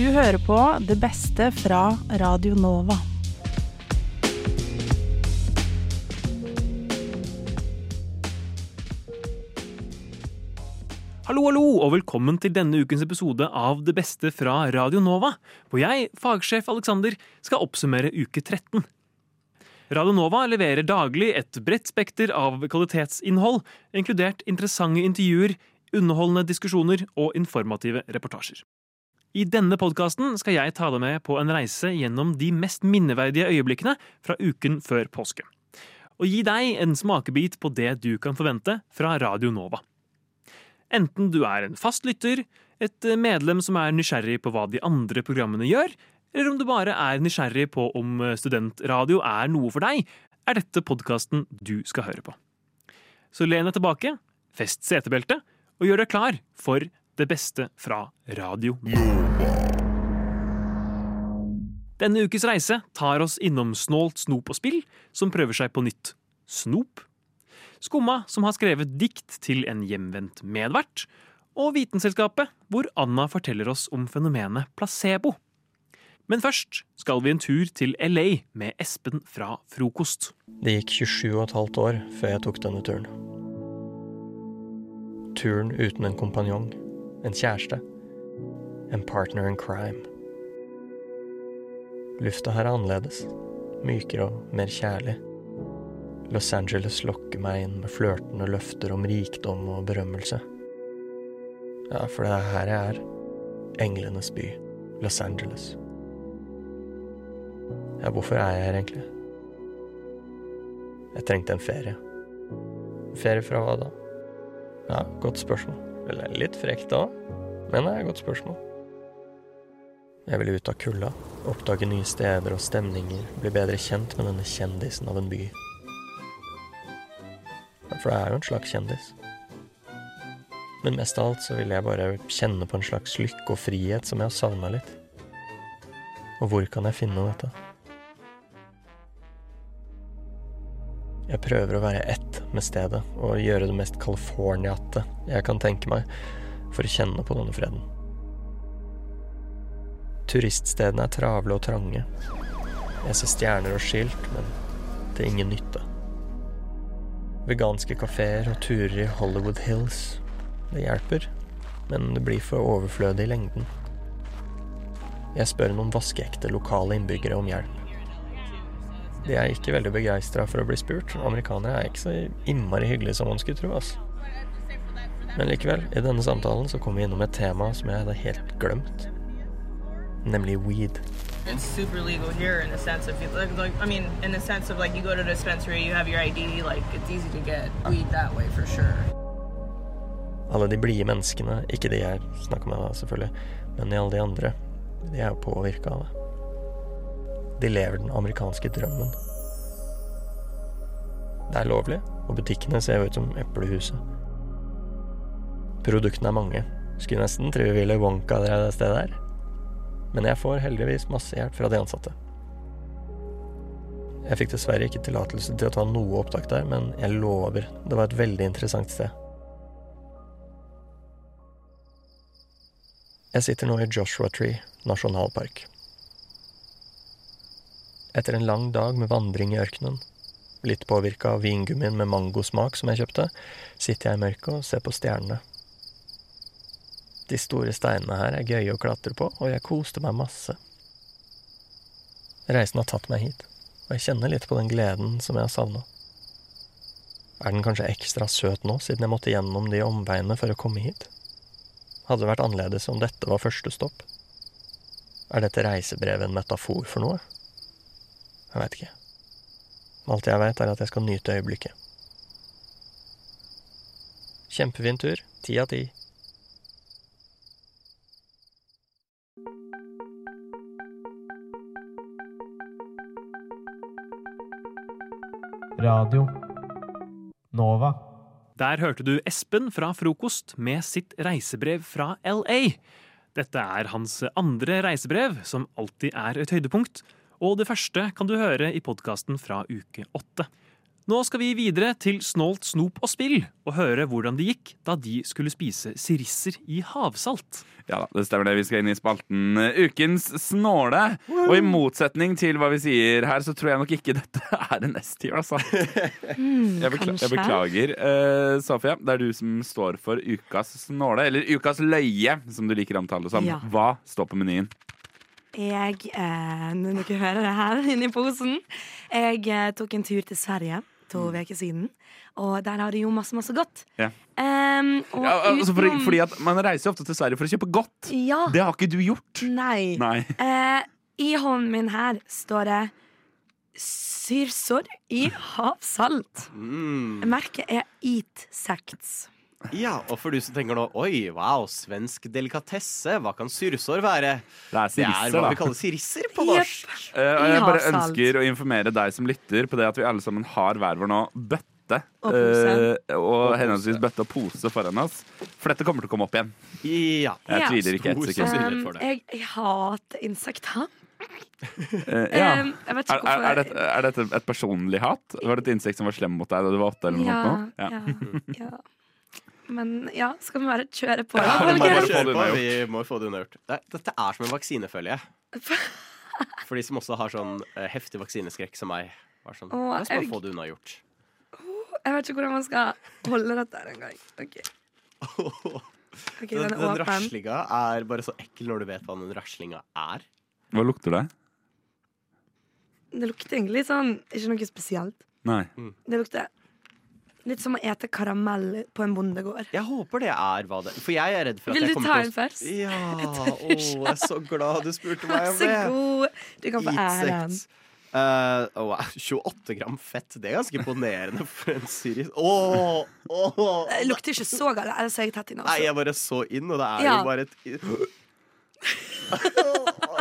Du hører på det beste fra Radio Nova. Hallo, hallo, og velkommen til denne ukens episode av Det beste fra Radio Nova, hvor jeg, fagsjef Alexander, skal oppsummere uke 13. Radio Nova leverer daglig et bredt spekter av kvalitetsinnhold, inkludert interessante intervjuer, underholdende diskusjoner og informative reportasjer. I denne podkasten skal jeg ta deg med på en reise gjennom de mest minneverdige øyeblikkene fra uken før påske. Og gi deg en smakebit på det du kan forvente fra Radio Nova. Enten du er en fast lytter, et medlem som er nysgjerrig på hva de andre programmene gjør, eller om du bare er nysgjerrig på om studentradio er noe for deg, er dette podkasten du skal høre på. Så len deg tilbake, fest setebeltet, og gjør deg klar for det beste fra radio. Denne ukes reise tar oss innom Snålt snop og spill, som prøver seg på nytt snop. Skumma, som har skrevet dikt til en hjemvendt medvert. Og Vitenselskapet, hvor Anna forteller oss om fenomenet placebo. Men først skal vi en tur til LA med Espen fra Frokost. Det gikk 27 og et halvt år før jeg tok denne turen. Turen uten en kompanjong, en kjæreste, en partner in crime. Lufta her er annerledes, mykere og mer kjærlig. Los Angeles lokker meg inn med flørtende løfter om rikdom og berømmelse. Ja, for det er her jeg er. Englenes by. Los Angeles. Ja, hvorfor er jeg her egentlig? Jeg trengte en ferie. Ferie fra hva da? Ja, godt spørsmål. Eller litt frekt da, men det er et godt spørsmål. Jeg ville ut av kulda, oppdage nye steder og stemninger, bli bedre kjent med denne kjendisen av en by. For det er jo en slags kjendis. Men mest av alt så ville jeg bare kjenne på en slags lykke og frihet som jeg har savna litt. Og hvor kan jeg finne dette? Jeg prøver å være ett med stedet og gjøre det mest californiate jeg kan tenke meg for å kjenne på denne freden. Turiststedene er travle og trange. Jeg ser stjerner og skilt, men til ingen nytte. Veganske kafeer og turer i Hollywood Hills. Det hjelper, men det blir for overflødig i lengden. Jeg spør noen vaskeekte lokale innbyggere om hjelp. De er ikke veldig begeistra for å bli spurt. Amerikanere er ikke så innmari hyggelige som man skulle tro. Altså. Men likevel, i denne samtalen så kom vi innom et tema som jeg hadde helt glemt. Nemlig weed. It's super legal here in the sense of like, like I mean in the sense of like you go to the dispensary, you have your ID, like it's easy to get weed that way for sure. Alle de blide menneskene, ikke de jeg snakker med da, selvfølgelig, men alle de andre, de er jo påvirka av det. De lever den amerikanske drømmen. Det er lovlig, og butikkene ser jo ut som eplehuset. Produktene er mange. Skulle nesten tro Ville Wonka drev det stedet her. Men jeg får heldigvis masse hjelp fra de ansatte. Jeg fikk dessverre ikke tillatelse til å ta noe opptak der, men jeg lover, det var et veldig interessant sted. Jeg sitter nå i Joshua Tree nasjonalpark. Etter en lang dag med vandring i ørkenen, litt påvirka av vingummien med mangosmak som jeg kjøpte, sitter jeg i mørket og ser på stjernene. De store steinene her er gøye å klatre på, og jeg koste meg masse. Reisen har tatt meg hit, og jeg kjenner litt på den gleden som jeg har savna. Er den kanskje ekstra søt nå, siden jeg måtte gjennom de omveiene for å komme hit? Hadde det vært annerledes om dette var første stopp? Er dette reisebrevet en metafor for noe? Jeg veit ikke. Alt jeg veit, er at jeg skal nyte øyeblikket. Kjempefin tur. Ti av ti. Radio Nova. Der hørte du Espen fra Frokost med sitt reisebrev fra LA. Dette er hans andre reisebrev, som alltid er et høydepunkt. Og det første kan du høre i podkasten fra uke åtte. Nå skal vi videre til Snålt, snop og spill og høre hvordan det gikk da de skulle spise sirisser i havsalt. Ja da, det stemmer det. Vi skal inn i spalten eh, Ukens snåle. Og i motsetning til hva vi sier her, så tror jeg nok ikke dette er en S-tier, altså. Jeg, bekla jeg beklager. Uh, Sofia, det er du som står for ukas snåle, eller ukas løye, som du liker å omtale det som. Ja. Hva står på menyen? Jeg eh, Når dere hører det her inni posen Jeg eh, tok en tur til Sverige to uker siden. Og der har de jo masse, masse godt. Mm. Ja. Og Ja, altså fordi, fordi at Man reiser jo ofte til Sverige for å kjøpe godt. Ja. Det har ikke du gjort. Nei. Nei. Eh, I hånden min her står det syrsor i havsalt. Mm. Merket er Eat Sects. Ja, og for du som tenker nå Oi, wow, svensk delikatesse. Hva kan syrsår være? Det er Det er sirisser, hva da. vi kaller sirisser på norsk. Yep. Uh, og jeg bare ønsker å informere deg som lytter på det at vi alle sammen har hver vår nå bøtte. Og pose. eh, og henholdsvis bøtte og pose foran oss. For dette kommer til å komme opp igjen. Ja. Jeg Ja. tviler ikke et ett sekund. Um, jeg, jeg hater insekter. Uh, ja. um, Er, er, er, dette, er dette et personlig hat? Var det et insekt som var slem mot deg da du var åtte? eller noe ja, ja, ja. Men ja, skal vi bare kjøre på? Ja, vi må bare få det kjøre på. unnagjort. Vi må få det unnagjort. Dette er som en vaksine, føler jeg. For de som også har sånn eh, heftig vaksineskrekk som meg. Bare sånn, La oss bare jeg- få det unnagjort. Jeg vet ikke hvordan man skal holde dette her engang. Okay. Okay, Den, den raslinga er bare så ekkel når du vet hva den raslinga er. Hva lukter det? Det lukter egentlig sånn ikke noe spesielt. Nei. Det lukter litt som å ete karamell på en bondegård. Jeg håper det er hva det For jeg er redd for at Vil du ta til en å først? Ja, å, jeg er så glad du spurte meg Vær om så det. god. Du kan få æren. Uh. Eh, å, wow, 28 gram fett. Det er ganske imponerende for en syrisk Åh, oh. Det lukter ikke så galt. Ellers er jeg tett også. Nei, jeg bare så inn, og det er Ja. jo bare et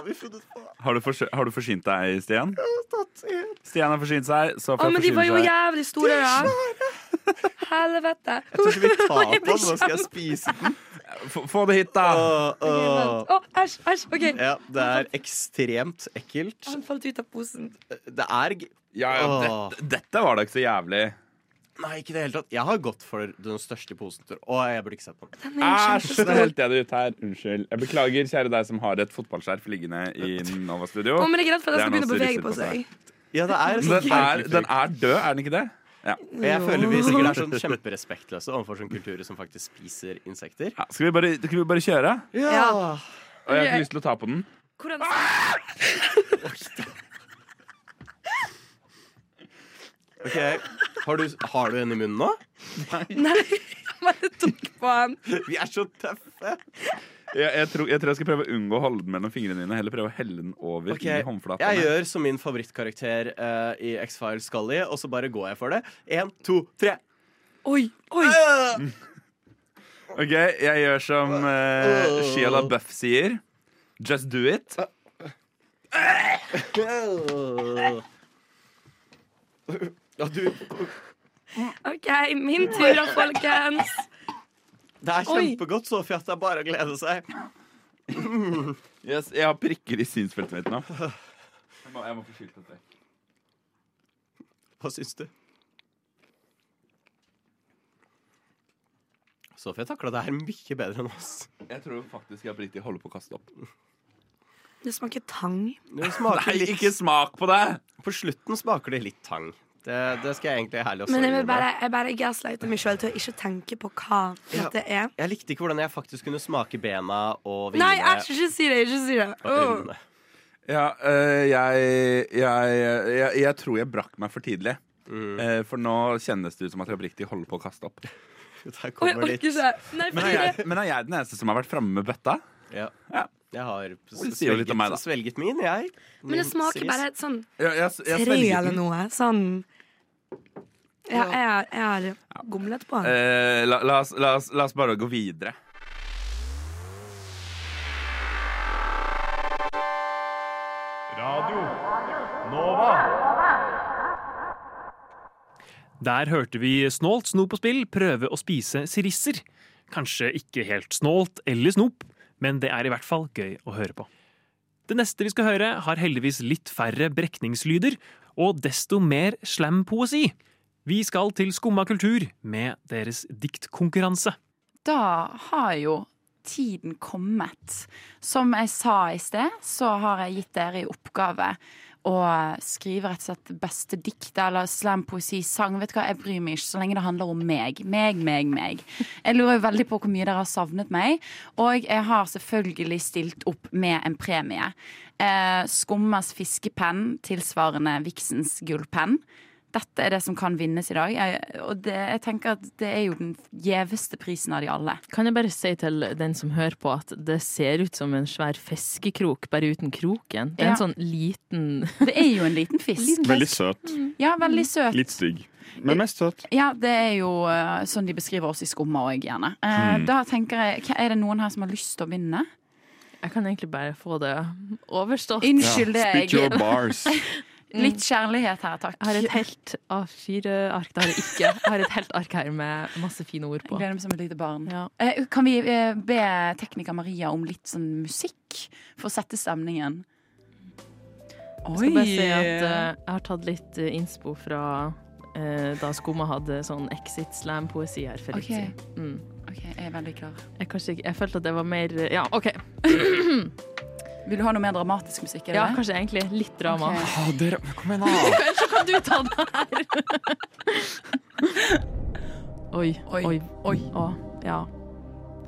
vi funnet på Har du, forsy- har du forsynt deg, Stian? tatt i? Stian har forsynt seg. Å, men de var jo seg. jævlig store, da. Helvete. Jeg tror ikke vi tar på den. Nå skal jeg spise den. Få- det hit, da! Æsj, æsj. OK. Ja, det er ekstremt ekkelt. Han falt ut av posen. Det er g- Ja, ja, dette, dette var da ikke så jævlig. Nei, ikke i det hele tatt. Jeg har gått for den største posen. jeg. Å, jeg burde ikke sett på den. Æsj, nå helte jeg det ut her. Unnskyld. Jeg beklager, kjære deg som har et fotballskjerf liggende i Nova Studio. Å, men jeg er redd for at Det den skal begynne å bevege på seg. Ja, det er sånn Den er, den er død, er den ikke det? Ja. Jeg føler vi sikkert er sånn kjemperespektløse overfor sånne kulturer som faktisk spiser insekter. ja skal, vi bare, skal vi bare kjøre? Ja. Og jeg har ikke lyst til å ta på den. Hvordan Ok, Har du, har du en i munnen nå? Nei, jeg bare tok på den. Vi er så tøffe! Jeg, jeg, tror, jeg tror jeg skal prøve å unngå å holde den mellom fingrene dine. Heller prøve å helle den over okay, i håndflaten. Jeg gjør som min favorittkarakter eh, i X-Files Scully, og så bare går jeg for det. Én, to, tre. Oi, oi. Ok, jeg gjør som uh, Shia LaBeouf sier. Just do it. Ja, du, OK, min tur da, folkens. det er kjempegodt, Sofie, at det er bare å glede seg. Yes, jeg har prikker i synsfeltet mitt nå. Jeg må, jeg må få skylt dette. Hva syns du? Sofie takla det her mye bedre enn oss. Jeg tror faktisk jeg oppriktig holder på å kaste opp. Det smaker tang. Det smaker Nei, litt, ikke smak på det! På slutten smaker det litt tang. Det, det skal jeg egentlig ærlig også Men jeg vil bare, jeg bare gaslighter meg sjøl til å ikke tenke på hva Ja. dette er. Jeg likte ikke hvordan jeg faktisk kunne smake bena og vingene Nei, æsj, ikke si det. Ikke si det. Oh. Ja, øh, jeg, jeg, jeg, jeg tror jeg brakk meg for tidlig. Mm. Eh, for nå kjennes det ut som at jeg oppriktig holder på å kaste opp. Der kommer litt. Nei, Men er jeg, men er jeg den eneste som har vært framme med bøtta? Ja. Ja. Jeg har om meg, svelget min, jeg. Men det smaker bare et sånn Ja, jeg, jeg, tre svelget eller noe. Sånn Ja, jeg har, jeg har gomlet på den. Eh, la, la, oss, la, oss, la oss bare gå videre. Radio Nova. Der hørte vi Snålt, snop og spill prøve å spise sirisser. Kanskje ikke helt snålt eller snop, men det er i hvert fall gøy å høre på. Det neste vi skal høre, har heldigvis litt færre brekningslyder og desto mer slam-poesi. Vi skal til Skumma kultur med deres diktkonkurranse. Da har jo tiden kommet. Som jeg sa i sted, så har jeg gitt dere i oppgave å skriver rett og slett beste dikt eller slampoesi, sang. Vet du hva, Jeg bryr meg ikke så lenge det handler om meg. Meg, meg, meg. Jeg lurer jo veldig på hvor mye dere har savnet meg. Og jeg har selvfølgelig stilt opp med en premie. Eh, Skummas fiskepenn tilsvarende Vixens gullpenn. Dette er det som kan vinnes i dag. Jeg, og det, jeg tenker at det er jo den gjeveste prisen av de alle. Kan jeg bare si til den som hører på, at det ser ut som en svær fiskekrok, bare uten kroken. Det er Ja. en sånn liten Det er jo en liten fisk. Veldig søt. Ja, veldig søt. Litt stygg. Men mest søt. Ja, det er jo eh, sånn de beskriver oss i Skumma òg, gjerne. Eh, Mm. Da tenker jeg, Er det noen her som har lyst til å vinne? Jeg kan egentlig bare få det overstått. Unnskyld Ja, deg. spit your bars. Litt kjærlighet her, takk. Jeg har et helt A4-ark. Det har jeg ikke. Jeg har et helt ark her med masse fine ord på. gleder meg som et lite barn. Ja. Eh, Kan vi eh, be tekniker Maria om litt sånn musikk for å sette stemningen? Jeg skal bare si at eh, jeg har tatt litt innspo fra da Skumma hadde sånn Exit Slam-poesi her for litt Ok. siden. Mm. OK, jeg er veldig klar. Jeg, ikke, jeg følte at det var mer Ja, OK. Vil du ha noe mer dramatisk musikk? Eller? Ja, kanskje egentlig litt drama. Okay. Å, dere, kom igjen, da! Ellers så kan du ta det her. oi, Oi, oi, oi. Å, ja.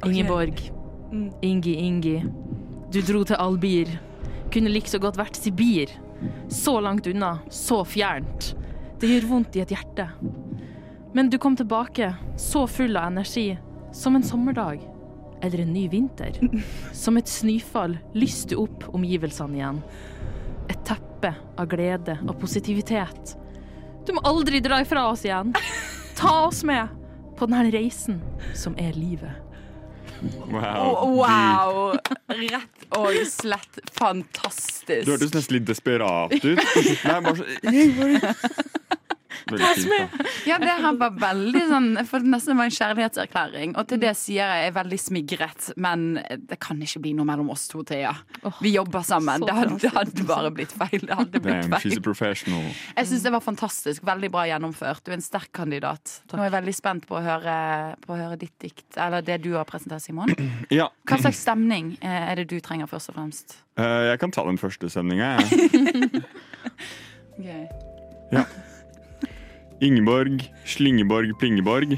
Ingeborg. Okay. Ingi, Ingi. Du dro til Albir. Kunne like så godt vært Sibir. Så langt unna, så fjernt. Det gjør vondt i et hjerte. Men du kom tilbake, så full av energi. Som en sommerdag. Eller en ny vinter. Som et snøfall lyste opp omgivelsene igjen. Et teppe av glede og positivitet. Du må aldri dra ifra oss igjen. Ta oss med på denne reisen som er livet. Wow. Wow! Rett og slett fantastisk. Du hørtes nesten litt desperat ut. Nei, bare så. Veldig fint. Ja, det her var veldig sånn For det nesten var en kjærlighetserklæring. Og til det sier jeg jeg er veldig smigret, men det kan ikke bli noe mellom oss to, Thea. Vi jobber sammen. Det hadde, det hadde bare blitt feil. Det hadde blitt Damn, she's feil. a professional. Jeg syns det var fantastisk. Veldig bra gjennomført. Du er en sterk kandidat. Nå er jeg veldig spent på å høre, på å høre ditt dikt, eller det du har presentert, Simon. Ja, Hva slags stemning eh, er det du trenger, først og fremst? eh, jeg kan ta den første stemninga, jeg. Ingeborg, Slingeborg, Plingeborg.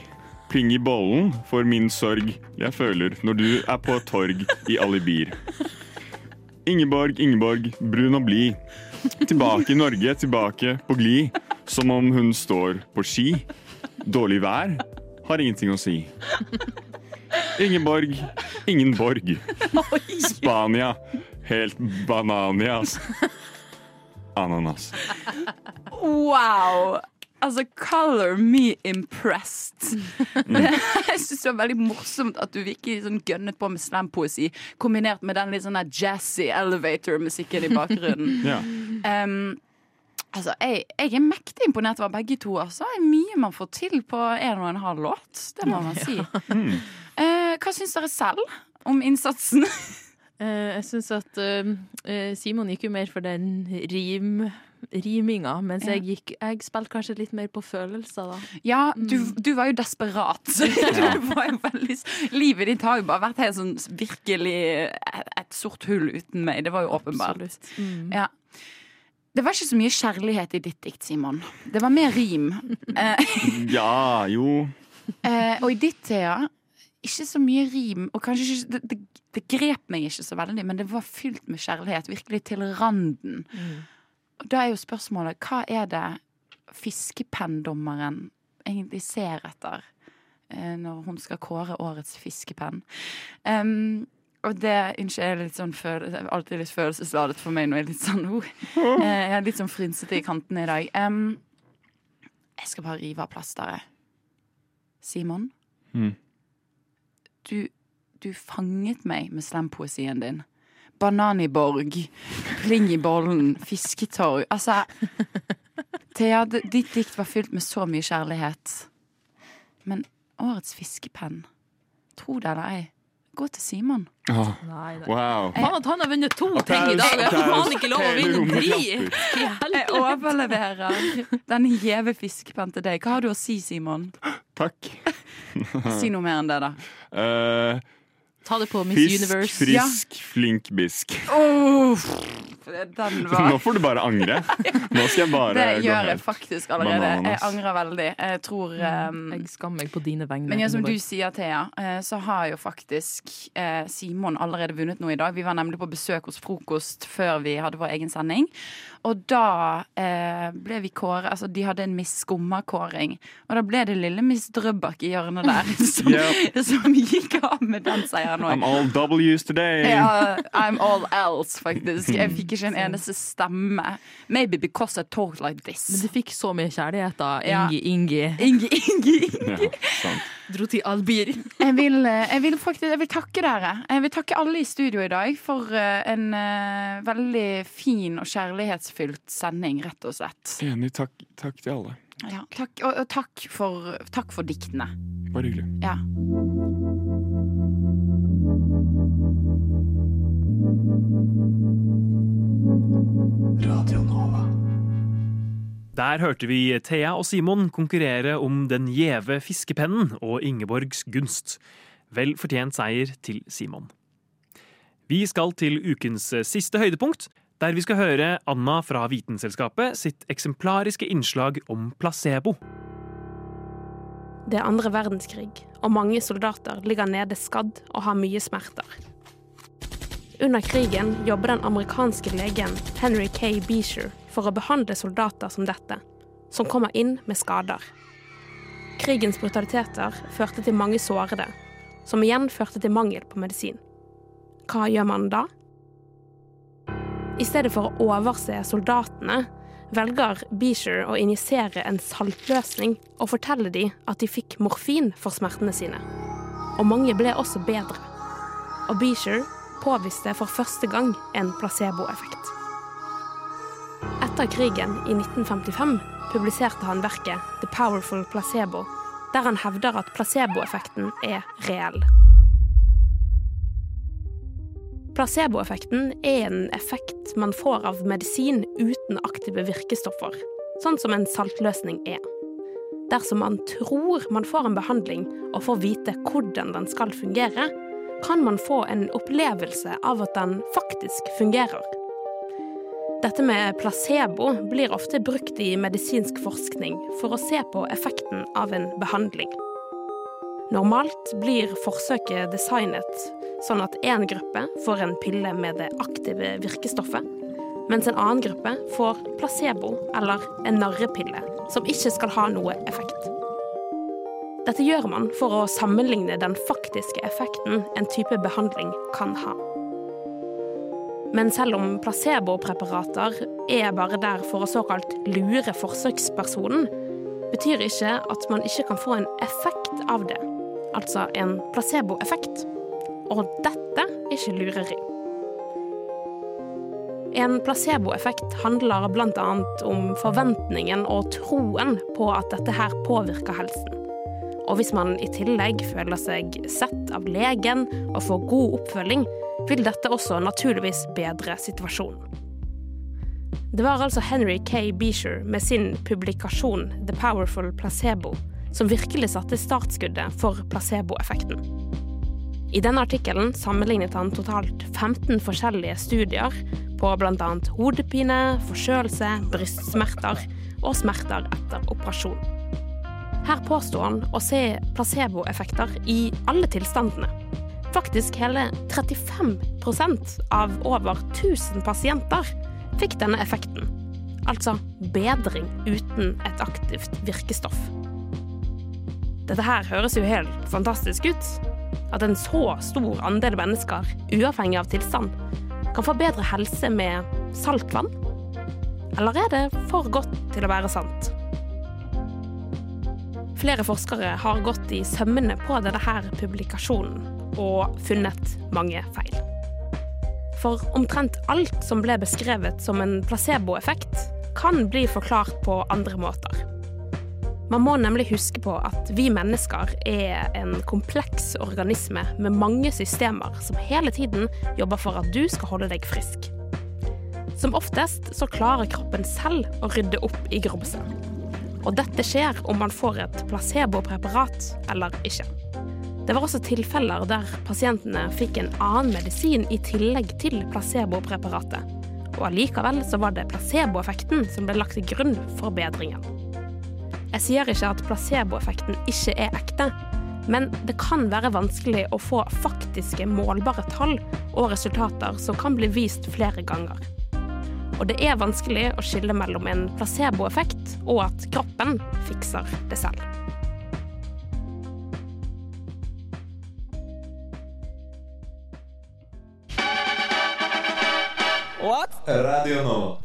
Pling i bollen for min sorg jeg føler når du er på et torg i Alibir. Ingeborg, Ingeborg, brun og blid. Tilbake i Norge, tilbake på glid. Som om hun står på ski. Dårlig vær har ingenting å si. Ingeborg, ingen borg. Spania, helt bananias. Ananas. Wow! Altså, color me impressed. Jeg syns det var veldig morsomt at du virkelig sånn gønnet på med slampoesi, kombinert med den litt sånn jazzy elevator-musikken i bakgrunnen. Ja. Um, altså, jeg, jeg er mektig imponert over begge to. Altså. Det er mye man får til på en og en halv låt. Det må man si. Eh, hva syns dere selv om innsatsen? uh, jeg syns at eh, Simon gikk jo mer for den rim, riminga, mens Ja. jeg gikk Jeg spilte kanskje litt mer på følelser, da. Ja, du, du var jo desperat. Du var jo veldig, livet ditt har jo bare vært helt sånn virkelig et, sort hull uten meg. Det var jo åpenbart. Mm. Ja. Det var ikke så mye kjærlighet i ditt dikt, Simon. Det var mer rim. Eh, Ja, jo. eh, og i ditt, Thea, ikke så mye rim. Og kanskje ikke, det, det, det grep meg ikke så veldig, men det var fylt med kjærlighet. Virkelig til randen. Og da er jo spørsmålet hva er det fiskepenndommeren egentlig ser etter eh, når hun skal kåre årets fiskepenn? Um, og det Unnskyld, er litt sånn føl alltid litt følelsesladet for meg. Nå er litt sånn oh, Jeg er litt sånn frynsete i kantene i dag. Um, jeg skal bare rive av plasteret. Simon, Mm. du, du fanget meg med slampoesien din. Bananiborg, Plingibollen, i bollen, fisketorg. Altså Thea, ditt dikt var fylt med så mye kjærlighet. Men årets fiskepenn, tro det eller ei, gå til Simon. Oh. Nei, wow. Faen at han har vunnet to okay, ting i dag! Jeg har faen ikke lov å vinne. I Jeg overleverer den gjeve fiskepennen til deg. Hva har du å si, Simon? Takk. Si noe mer enn det, da. Eh, Ta det på Miss fisk, Universe. frisk, flink bisk. Den Nå får du bare angre. Nå skal jeg bare Det gå gjør jeg faktisk allerede. Jeg angrer veldig. Jeg tror um, Jeg skammer meg på dine vegne. Men ja, som du sier, Thea, eh, så har jo faktisk eh, Simon allerede vunnet noe i dag. Vi var nemlig på besøk hos Frokost før vi hadde vår egen sending. Og da eh, ble vi kåret Altså, de hadde en Miss Skumma-kåring. Og da ble det lille Miss Drøbak i hjørnet der som, Yep. som gikk av med den seieren I'm all W's today. Ja, I'm all else, faktisk. Jeg fikk ikke en eneste stemme. Maybe because I talk like this. Men du fikk så mye kjærlighet, da. Ja. Ingi, Ingi. Ingi, Ingi. Ja, sant. Dro til Albir. Jeg vil, eh, jeg vil faktisk jeg vil takke dere. Jeg vil takke alle i studio i dag for eh, en uh, veldig fin og kjærlighetsfylt sending, rett og slett. Enig. Takk, takk til alle. Ja, takk, og, og takk, for, takk for diktene. Bare hyggelig. Ja. Der hørte vi Thea og Simon konkurrere om den gjeve fiskepennen og Ingeborgs gunst. Vel fortjent seier til Simon. Vi skal til ukens siste høydepunkt, der vi skal høre Anna fra Vitenselskapet sitt eksemplariske innslag om placebo. Det er andre verdenskrig, og mange soldater ligger nede skadd og har mye smerter. Under krigen jobber den amerikanske legen Henry K. Beecher for å behandle soldater som dette, som kommer inn med skader. Krigens brutaliteter førte til mange sårede, som igjen førte til mangel på medisin. Hva gjør man da? I stedet for å overse soldatene, velger Beecher å injisere en saltløsning og fortelle dem at de fikk morfin for smertene sine. Og mange ble også bedre. Og Beecher påviste for første gang en placeboeffekt. Etter krigen i 1955 publiserte han verket The Powerful Placebo, der han hevder at placeboeffekten er reell. Placeboeffekten er en effekt man får av medisin uten aktive virkestoffer, sånn som en saltløsning er. Dersom man tror man får en behandling og får vite hvordan den skal fungere, kan man få en opplevelse av at den faktisk fungerer. Dette med placebo blir ofte brukt i medisinsk forskning for å se på effekten av en behandling. Normalt blir forsøket designet sånn at én gruppe får en pille med det aktive virkestoffet, mens en annen gruppe får placebo eller en narrepille som ikke skal ha noe effekt. Dette gjør man for å sammenligne den faktiske effekten en type behandling kan ha. Men selv om placebopreparater er bare der for å såkalt lure forsøkspersonen, betyr ikke at man ikke kan få en effekt av det. Altså en placeboeffekt. Og dette er ikke lureri. En placeboeffekt handler bl.a. om forventningen og troen på at dette her påvirker helsen. Og hvis man i tillegg føler seg sett av legen og får god oppfølging, vil dette også naturligvis bedre situasjonen. Det var altså Henry K. Beecher med sin publikasjon The Powerful Placebo som virkelig satte startskuddet for placeboeffekten. I denne artikkelen sammenlignet han totalt 15 forskjellige studier på bl.a. hodepine, forkjølelse, brystsmerter og smerter etter operasjon. Her påsto han å se placeboeffekter i alle tilstandene. Faktisk hele 35% av over 1000 pasienter fikk denne effekten. Altså bedring uten et aktivt virkestoff. Dette her høres jo helt fantastisk ut. At en så stor andel mennesker, uavhengig av tilstand, kan få bedre helse med saltvann? Eller er det for godt til å være sant? Flere forskere har gått i sømmene på denne publikasjonen og funnet mange feil. For omtrent alt som ble beskrevet som en placeboeffekt, kan bli forklart på andre måter. Man må nemlig huske på at vi mennesker er en kompleks organisme med mange systemer som hele tiden jobber for at du skal holde deg frisk. Som oftest så klarer kroppen selv å rydde opp i grumset. Og dette skjer om man får et placebopreparat eller ikke. Det var også tilfeller der pasientene fikk en annen medisin i tillegg til placebopreparatet. Og allikevel så var det placeboeffekten som ble lagt til grunn for bedringen. Jeg sier ikke at placeboeffekten ikke er ekte, men det kan være vanskelig å få faktiske målbare tall og resultater som kan bli vist flere ganger. Og det er vanskelig å skille mellom en placeboeffekt og at kroppen fikser det selv. What? Radio Nova.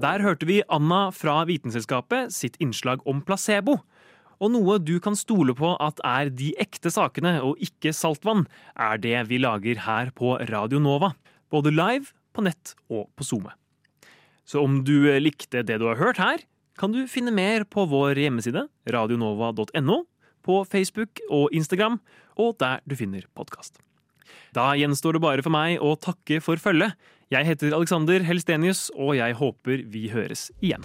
Der hørte vi Anna fra Vitenselskapet sitt innslag om placebo. Og noe du kan stole på at er de ekte sakene og ikke saltvann, er det vi lager her på Radio Nova. Både live, på nett og på SoMe. Så om du likte det du har hørt her, kan du finne mer på vår hjemmeside radionova.no, på Facebook og Instagram, og der du finner podkast. Da gjenstår det bare for meg å takke for følget. Jeg heter Alexander Helstenius, og jeg håper vi høres igjen.